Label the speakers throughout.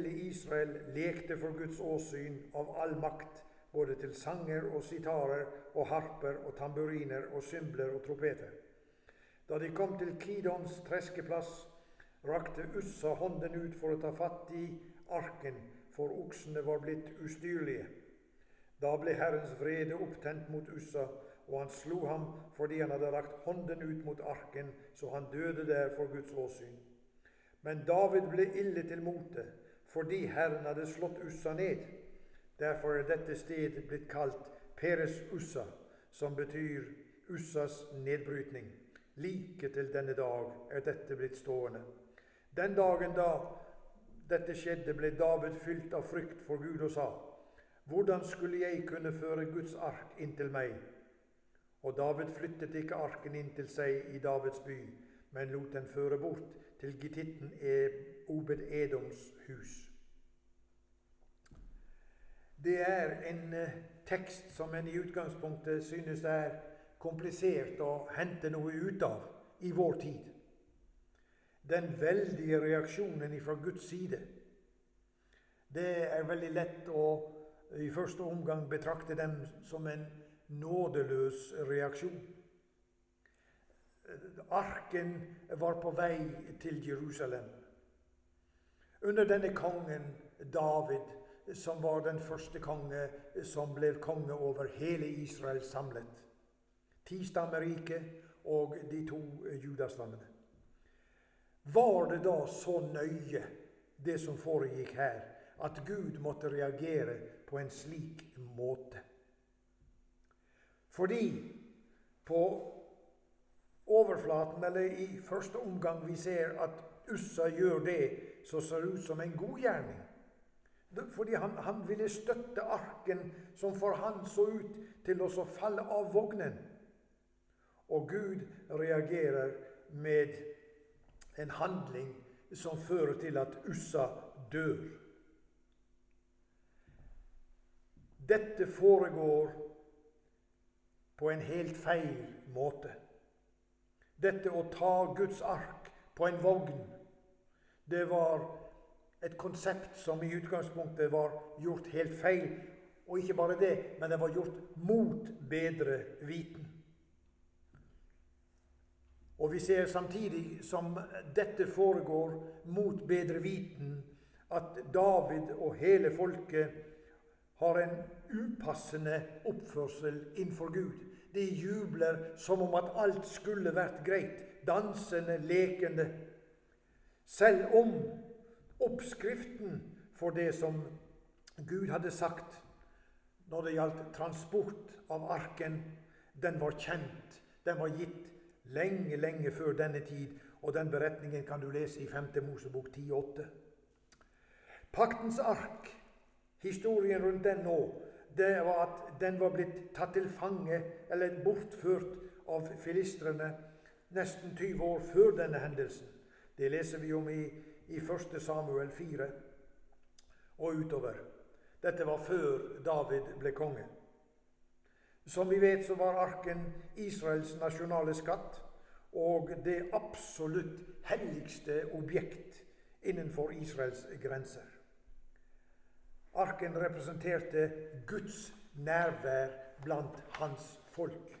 Speaker 1: hele Israel lekte for Guds åsyn av all makt, både til sanger og sitarer og harper og tamburiner og symbler og tropeter. Da de kom til Kidons treskeplass, rakte Ussa hånden ut for å ta fatt i arken, for oksene var blitt ustyrlige. Da ble Herrens vrede opptent mot Ussa, og han slo ham fordi han hadde rakt hånden ut mot arken, så han døde der for Guds åsyn. Men David ble ille til mote fordi Herren hadde slått Ussa ned. Derfor er dette sted blitt kalt Peres Ussa, som betyr Ussas nedbrytning. Like til denne dag er dette blitt stående. Den dagen da dette skjedde, ble David fylt av frykt for Gud og sa:" Hvordan skulle jeg kunne føre Guds ark inn til meg? Og David flyttet ikke arken inn til seg i Davids by, men lot den føre bort til gittitten Obed Edoms hus. Det er en eh, tekst som en i utgangspunktet synes er komplisert å hente noe ut av i vår tid. Den veldige reaksjonen fra Guds side. Det er veldig lett å i første omgang betrakte dem som en nådeløs reaksjon. Arken var på vei til Jerusalem. Under denne kongen David, som var den første konge som ble konge over hele Israel samlet. Ti stammerike og de to judastammene. Var det da så nøye, det som foregikk her, at Gud måtte reagere på en slik måte? Fordi på overflaten, eller i første omgang, vi ser at Ussa gjør det som ser ut som en god gjerning. Fordi han, han ville støtte arken som for han så ut til å falle av vognen. Og Gud reagerer med en handling som fører til at Ussa dør. Dette foregår på en helt feil måte. Dette å ta Guds ark på en vogn, det var et konsept som i utgangspunktet var gjort helt feil. Og ikke bare det, men det var gjort mot bedre viten. Og vi ser samtidig som dette foregår mot bedre viten, at David og hele folket har en upassende oppførsel innenfor Gud. De jubler som om at alt skulle vært greit, dansende, lekende. Selv om oppskriften for det som Gud hadde sagt når det gjaldt transport av arken, den var kjent. Den var gitt lenge, lenge før denne tid, og den beretningen kan du lese i 5. Mosebok 10,8. Paktens ark, historien rundt den nå, det var at den var blitt tatt til fange eller bortført av filistrene nesten 20 år før denne hendelsen. Det leser vi om i, i 1. Samuel 4 og utover. Dette var før David ble konge. Som vi vet, så var arken Israels nasjonale skatt og det absolutt helligste objekt innenfor Israels grenser. Arken representerte Guds nærvær blant hans folk.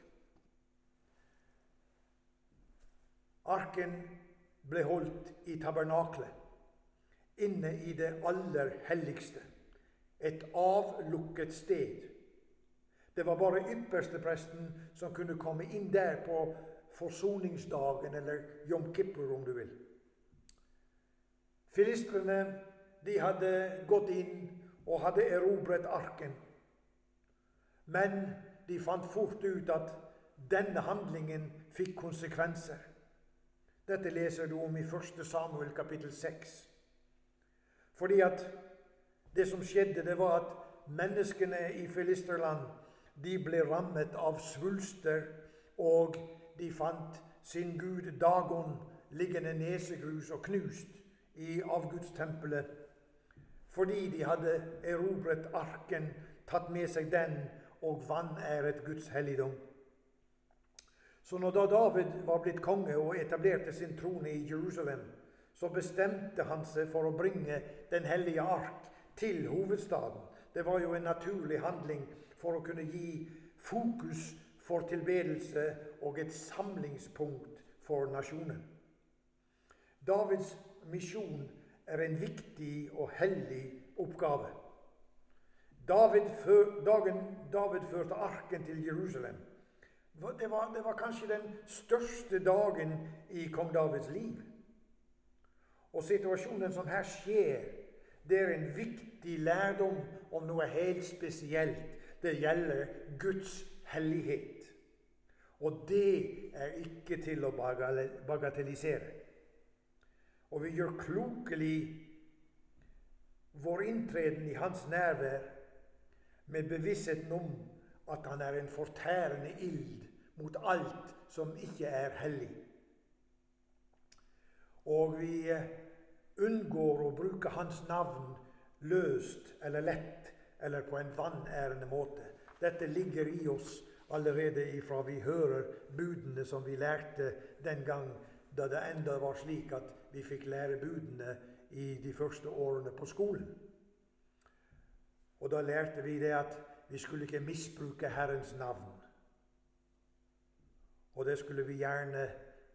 Speaker 1: Arken ble holdt i tabernaklet, inne i det aller helligste. Et avlukket sted. Det var bare ypperstepresten som kunne komme inn der på forsoningsdagen, eller jom kippur, om du vil. Filistrene de hadde gått inn og hadde erobret arken. Men de fant fort ut at denne handlingen fikk konsekvenser. Dette leser du om i 1. Samuel kapittel 6. Fordi at det som skjedde, det var at menneskene i Filisterland de ble rammet av svulster, og de fant sin gud Dagon liggende nesegrus og knust i avgudstempelet fordi de hadde erobret arken, tatt med seg den og vanæret Guds helligdom. Så når da David var blitt konge og etablerte sin trone i Jerusalem, så bestemte han seg for å bringe Den hellige ark til hovedstaden. Det var jo en naturlig handling for å kunne gi fokus for tilbedelse og et samlingspunkt for nasjonen. Davids misjon er en viktig og hellig oppgave. David, dagen David førte arken til Jerusalem, det var, det var kanskje den største dagen i kong Davids liv. Og situasjonen som her skjer, det er en viktig lærdom om noe helt spesielt. Det gjelder Guds hellighet. Og det er ikke til å bagatellisere. Og vi gjør klokelig vår inntreden i hans nærvær med bevisstheten om at han er en fortærende ild mot alt som ikke er hellig. Og vi eh, unngår å bruke hans navn løst eller lett eller på en vanærende måte. Dette ligger i oss allerede ifra vi hører budene som vi lærte den gang da det enda var slik at vi fikk lære budene i de første årene på skolen. Og da lærte vi det at vi skulle ikke misbruke Herrens navn. Og det skulle vi gjerne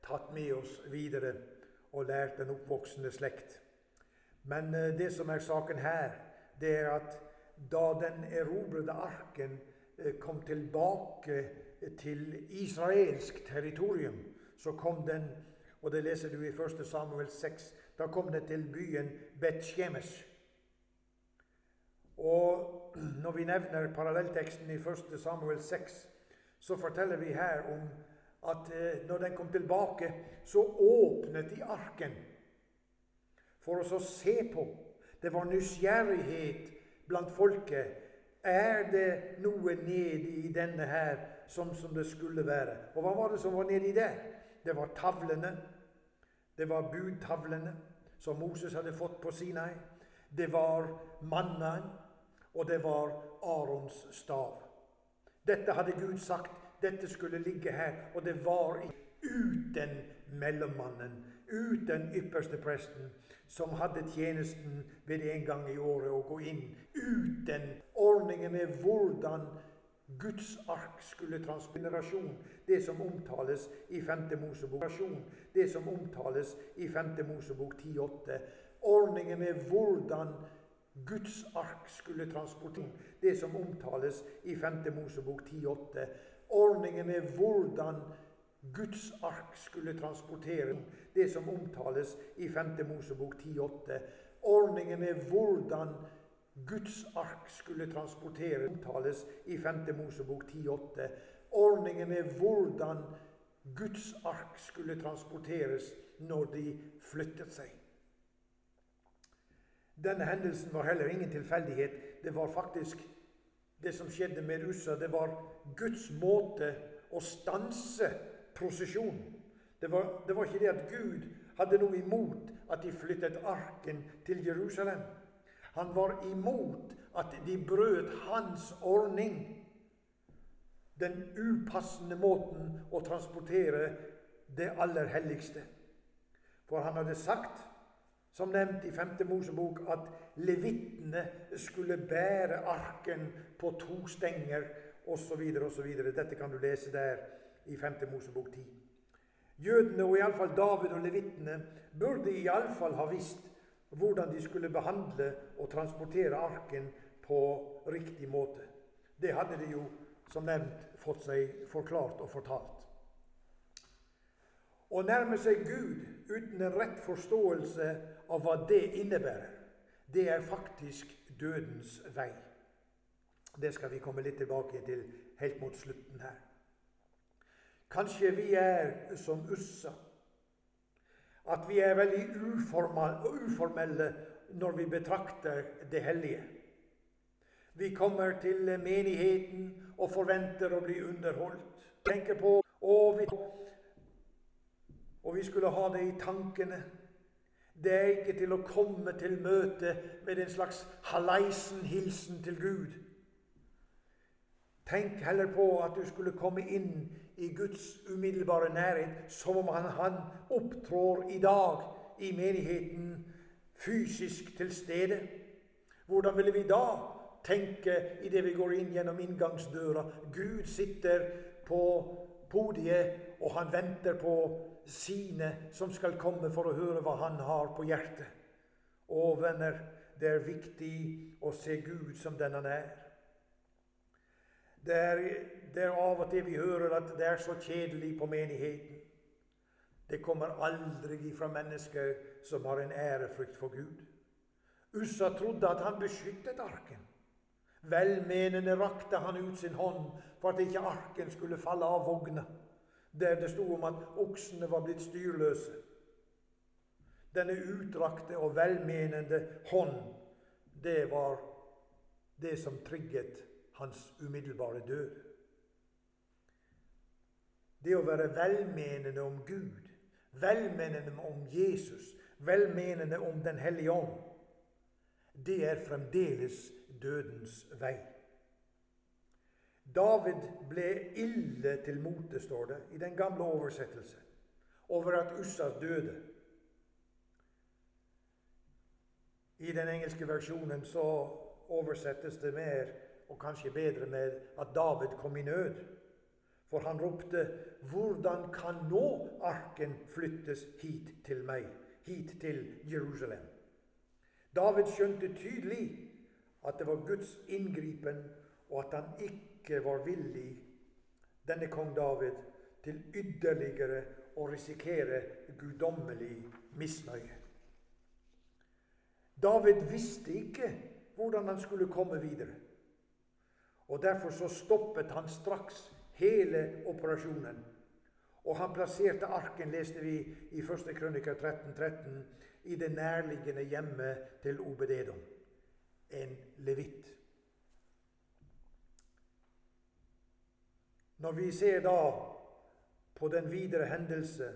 Speaker 1: tatt med oss videre og lært den oppvoksende slekt. Men eh, det som er saken her, det er at da den erobrede arken eh, kom tilbake til israelsk territorium, så kom den og det leser du i 1. Samuel 6. Da kom den til byen Bet-Shemesh. Og når vi nevner parallellteksten i 1. Samuel 6, så forteller vi her om at eh, når den kom tilbake, så åpnet de arken for oss å se på. Det var nysgjerrighet blant folket. Er det noe nedi i denne her som, som det skulle være? Og hva var det som var nedi der? Det var tavlene. Det var budtavlene som Moses hadde fått på Sinai. Det var mannaen, og det var Arons stav. Dette hadde Gud sagt dette skulle ligge her. Og det var uten mellommannen, uten ypperste presten, som hadde tjenesten ved en gang i året å gå inn. Uten ordningen med hvordan Guds ark skulle transgenerasjon, det som omtales i 5. Mosebok. Det som omtales i 5. Mosebok 10,8. Ordningen med hvordan Guds ark skulle transportere, det som omtales i 5. Mosebok 10,8 ordningen med hvordan Guds ark skulle transportere det som omtales i 5. Mosebok 10,8. Ordningen med hvordan Guds ark skulle transportere omtales i 5. Mosebok 10,8. Ordningen med hvordan Guds ark skulle transporteres når de flyttet seg. Denne hendelsen var heller ingen tilfeldighet. Det var faktisk det som skjedde med russa, det var Guds måte å stanse prosesjonen. Det var, det var ikke det at Gud hadde noe imot at de flyttet arken til Jerusalem. Han var imot at de brøt hans ordning. Den upassende måten å transportere det aller helligste. For han hadde sagt som nevnt i 5. Mosebok, at levittene skulle bære arken på to stenger osv. osv. Dette kan du lese der i 5. Mosebok 10. Jødene, og iallfall David og levittene, burde iallfall ha visst hvordan de skulle behandle og transportere arken på riktig måte. Det hadde de jo, som nevnt, fått seg forklart og fortalt. Å nærme seg Gud uten en rett forståelse av hva det innebærer, det er faktisk dødens vei. Det skal vi komme litt tilbake til helt mot slutten her. Kanskje vi er som Ussa. At vi er veldig uformelle når vi betrakter det hellige. Vi kommer til menigheten og forventer å bli underholdt. Tenker på og vi, og vi skulle ha det i tankene. Det er ikke til å komme til møte med en slags hallaisen-hilsen til Gud. Tenk heller på at du skulle komme inn i Guds umiddelbare nærhet som om han, han opptrår i dag i menigheten fysisk til stede? Hvordan ville vi da tenke idet vi går inn gjennom inngangsdøra? Gud sitter på podiet, og han venter på sine som skal komme for å høre hva han har på hjertet. Å, venner, det er viktig å se Gud som den han er. Det er, det er av og til vi hører at det er så kjedelig på menigheten. Det kommer aldri fra mennesker som har en ærefrykt for Gud. Ussa trodde at han beskyttet arken. Velmenende rakte han ut sin hånd for at ikke arken skulle falle av vogna, der det sto om at oksene var blitt styrløse. Denne utrakte og velmenende hånd, det var det som trygget hans umiddelbare død. Det å være velmenende om Gud, velmenende om Jesus, velmenende om Den hellige ånd, det er fremdeles dødens vei. David ble ille til mote, står det i den gamle oversettelse, over at Ussa døde. I den engelske versjonen så oversettes det mer og kanskje bedre med at David kom i nød. For han ropte, 'Hvordan kan nå arken flyttes hit til meg, hit til Jerusalem?' David skjønte tydelig at det var Guds inngripen, og at han ikke var villig, denne kong David, til ytterligere å risikere guddommelig misnøye. David visste ikke hvordan han skulle komme videre. Og Derfor så stoppet han straks hele operasjonen. Og han plasserte arken, leste vi i 1. krønika 13, 13, i det nærliggende hjemmet til Obededom, en levitt. Når vi ser da på den videre hendelse,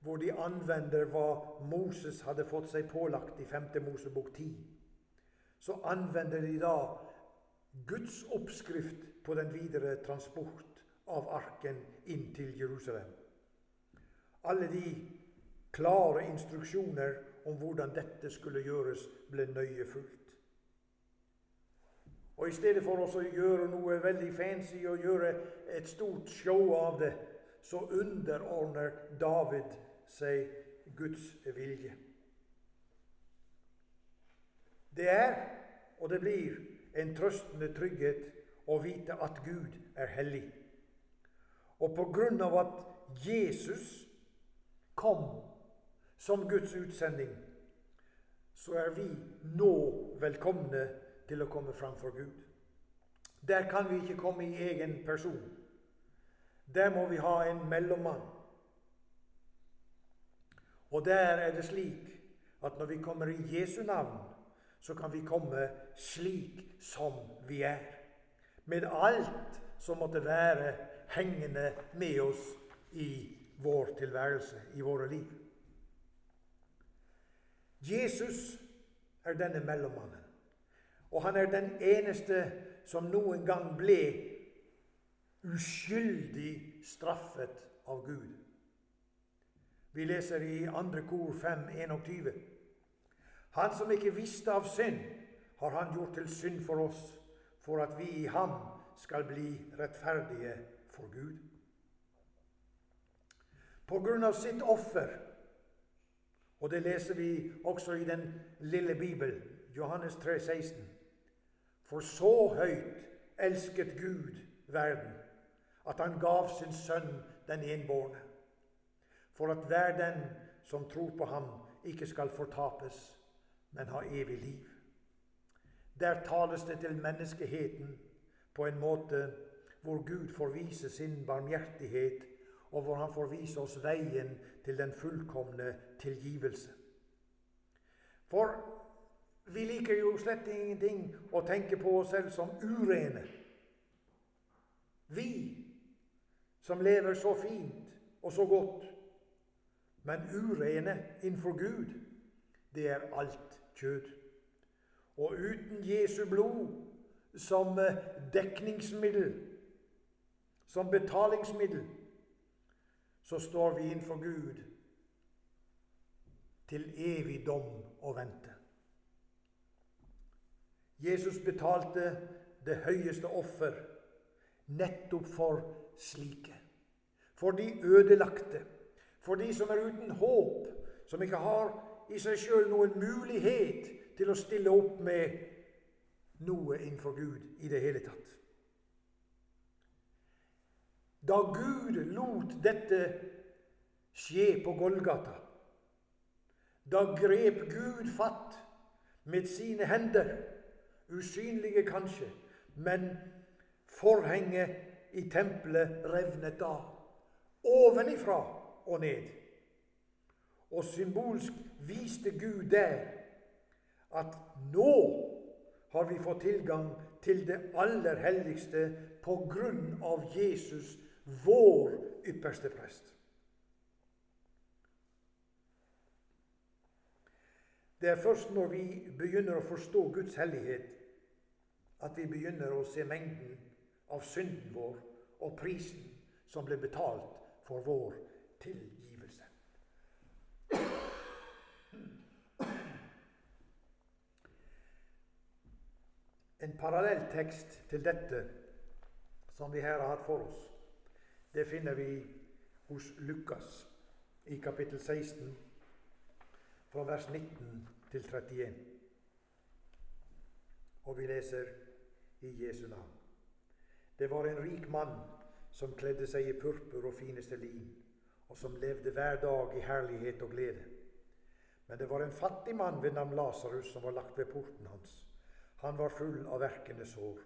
Speaker 1: hvor de anvender hva Moses hadde fått seg pålagt i 5. Mosebok 10, så anvender de da Guds oppskrift på den videre transport av arken inn til Jerusalem. Alle de klare instruksjoner om hvordan dette skulle gjøres, ble nøye fulgt. Og I stedet for å gjøre noe veldig fancy og gjøre et stort show av det, så underordner David seg Guds vilje. Det er, og det blir, en trøstende trygghet å vite at Gud er hellig. Og på grunn av at Jesus kom som Guds utsending, så er vi nå velkomne til å komme framfor Gud. Der kan vi ikke komme i egen person. Der må vi ha en mellommann. Og der er det slik at når vi kommer i Jesu navn, så kan vi komme slik som vi er. Med alt som måtte være hengende med oss i vår tilværelse, i våre liv. Jesus er denne mellommannen. Og han er den eneste som noen gang ble uskyldig straffet av Gud. Vi leser i 2. kor 5, 21. Han som ikke visste av synd, har han gjort til synd for oss, for at vi i ham skal bli rettferdige for Gud. På grunn av sitt offer, og det leser vi også i den lille Bibelen, Johannes 3, 16. For så høyt elsket Gud verden, at han gav sin sønn den enbårne, for at hver den som tror på ham, ikke skal fortapes, men ha evig liv. Der tales det til menneskeheten på en måte hvor Gud får vise sin barmhjertighet, og hvor han får vise oss veien til den fullkomne tilgivelse. For vi liker jo slett ingenting å tenke på oss selv som urene. Vi som lever så fint og så godt, men urene innenfor Gud, det er alt kjød. Og uten Jesu blod som eh, dekningsmiddel, som betalingsmiddel, så står vi innenfor Gud til evig dom og vente. Jesus betalte det høyeste offer nettopp for slike. For de ødelagte. For de som er uten håp, som ikke har i seg sjøl noen mulighet til å stille opp med noe innenfor Gud i det hele tatt. Da Gud lot dette skje på Golgata, da grep Gud fatt med sine hender, usynlige kanskje, men forhenget i tempelet revnet da, ovenifra og ned. Og symbolsk viste Gud der at nå har vi fått tilgang til det aller helligste på grunn av Jesus, vår ypperste prest. Det er først når vi begynner å forstå Guds hellighet, at vi begynner å se mengden av synden vår og prisen som ble betalt for vår tilgivelse. En parallell tekst til dette som vi her har hatt for oss, det finner vi hos Lukas i kapittel 16, fra vers 19 til 31. Og vi leser i Jesu navn. Det var en rik mann som kledde seg i purpur og fineste lin, og som levde hver dag i herlighet og glede. Men det var en fattig mann ved navn Lasarus som var lagt ved porten hans. Han var full av verkende sår.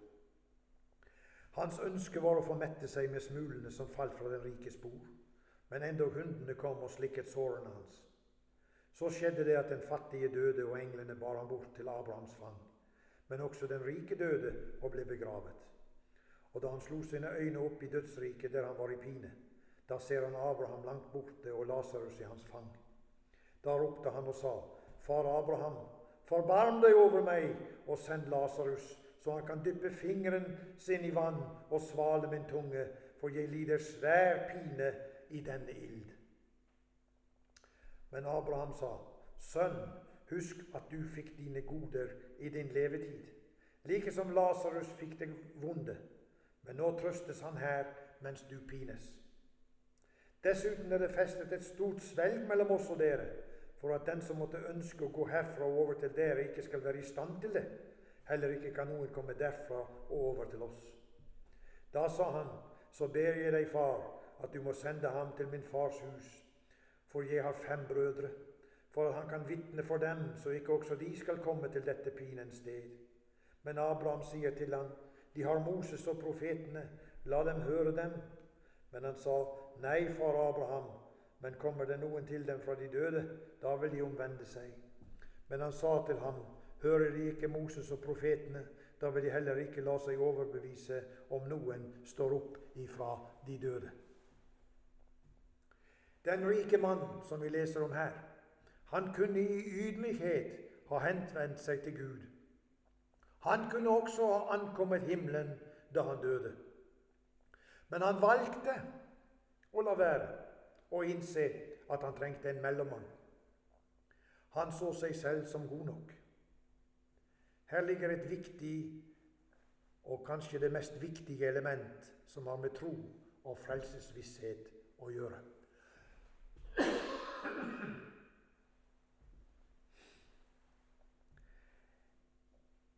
Speaker 1: Hans ønske var å få mette seg med smulene som falt fra den rikes bord, men endog hundene kom og slikket sårene hans. Så skjedde det at den fattige døde, og englene bar ham bort til Abrahams fang. Men også den rike døde og ble begravet. Og da han slo sine øyne opp i dødsriket, der han var i pine, da ser han Abraham langt borte og Lasarus i hans fang. Da ropte han og sa, Far Abraham, forbarm deg over meg, og send Lasarus, så han kan dyppe fingeren sin i vann og svale min tunge, for jeg lider svær pine i denne ild. Men Abraham sa, Sønn, husk at du fikk dine goder i din levetid, like som Lasarus fikk det vonde. Men nå trøstes han her mens du pines. Dessuten er det festet et stort svelg mellom oss og dere, for at den som måtte ønske å gå herfra og over til dere, ikke skal være i stand til det. Heller ikke kan noen komme derfra og over til oss. Da sa han, så ber jeg deg, far, at du må sende ham til min fars hus, for jeg har fem brødre, for han kan vitne for dem, så ikke også de skal komme til dette pinens sted. Men Abraham sier til ham, de har Moses og profetene, la dem høre dem. Men han sa, nei, far Abraham, men kommer det noen til dem fra de døde, da vil de omvende seg. Men han sa til ham, hører de ikke Moses og profetene, da vil de heller ikke la seg overbevise om noen står opp ifra de døde. Den rike mannen som vi leser om her, han kunne i ydmykhet ha henvendt seg til Gud. Han kunne også ha ankommet himmelen da han døde. Men han valgte å la være og innse at han trengte en mellommann. Han så seg selv som god nok. Her ligger et viktig, og kanskje det mest viktige element som har med tro og frelsesvisshet å gjøre.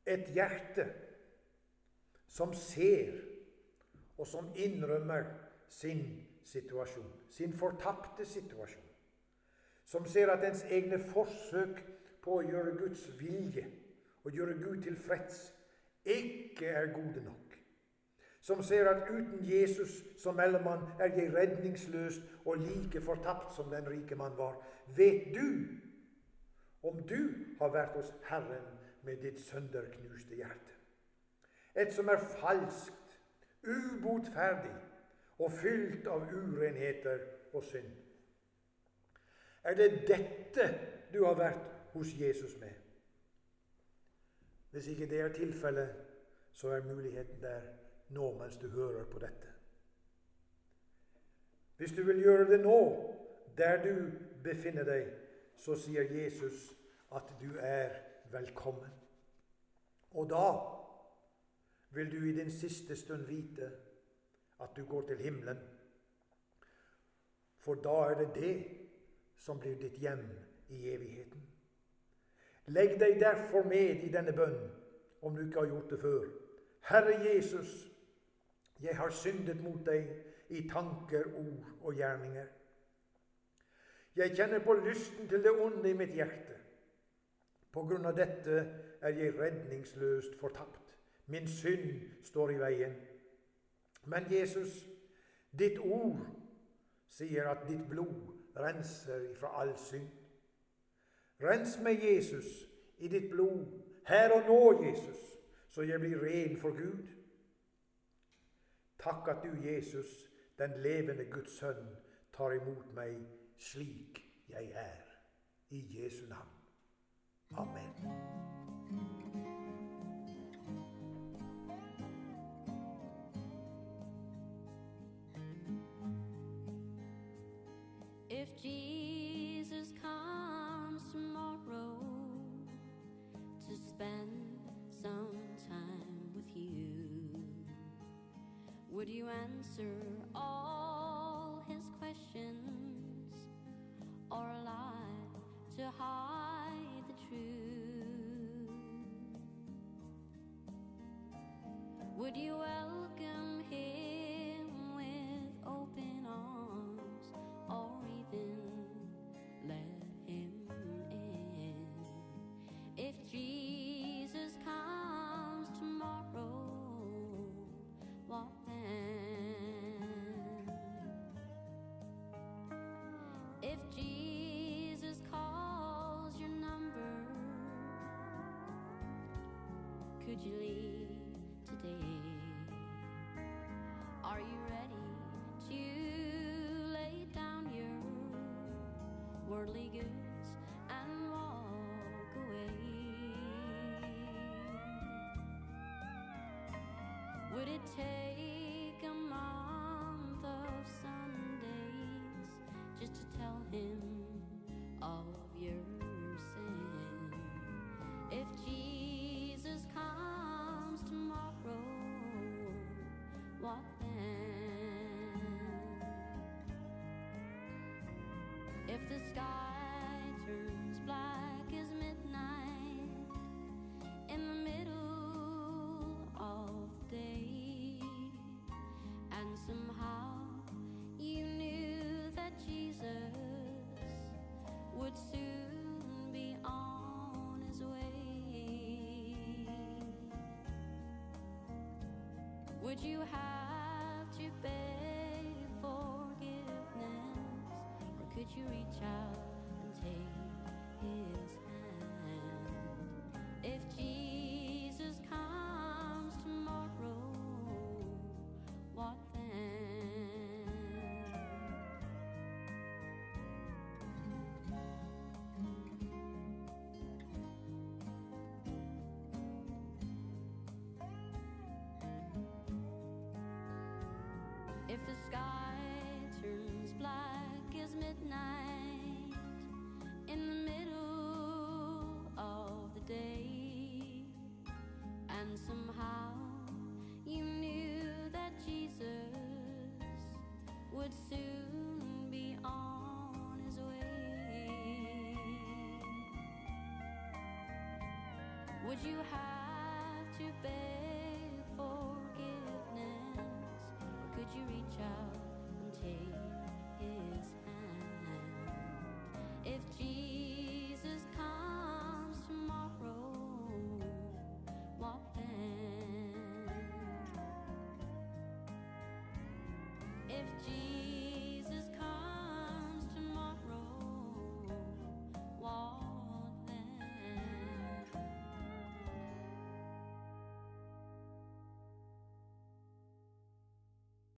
Speaker 1: Et hjerte som ser, og som innrømmer sin situasjon, sin fortapte situasjon. Som ser at ens egne forsøk på å gjøre Guds vilje og gjøre Gud tilfreds ikke er gode nok. Som ser at uten Jesus som mellommann er jeg redningsløs og like fortapt som den rike mann var. Vet du om du har vært hos Herren med ditt sønderknuste hjerte? Et som er falskt, ubotferdig og fylt av urenheter og synd. Er det dette du har vært hos Jesus med? Hvis ikke det er tilfellet, så er muligheten der nå mens du hører på dette. Hvis du vil gjøre det nå, der du befinner deg, så sier Jesus at du er velkommen. Og da vil du i din siste stund vite at du går til himmelen. For da er det det som blir ditt hjem i evigheten. Legg deg derfor med i denne bønnen, om du ikke har gjort det før. Herre Jesus, jeg har syndet mot deg i tanker, ord og gjerninger. Jeg kjenner på lysten til det onde i mitt hjerte. På grunn av dette er jeg redningsløst fortapt. Min synd står i veien. Men Jesus, ditt ord sier at ditt blod renser ifra all synd. Rens meg, Jesus, i ditt blod, her og nå, Jesus, så jeg blir ren for Gud. Takk at du, Jesus, den levende Guds sønn, tar imot meg slik jeg er. I Jesu navn. Amen.
Speaker 2: If Jesus comes tomorrow to spend some time with you, would you answer all his questions or lie to hide Would you welcome him with open arms or even let him in? If Jesus comes tomorrow, what then? If Jesus calls your number, could you leave worldly goods and walk away? Would it take a month of Sundays just to tell him If the sky turns black as midnight in the middle of day, and somehow you knew that Jesus would soon be on his way, would you have you reach out and take his hand? If Jesus comes tomorrow, what then? If the sky would you have to beg forgiveness? Or could you reach out and take his hand? If Jesus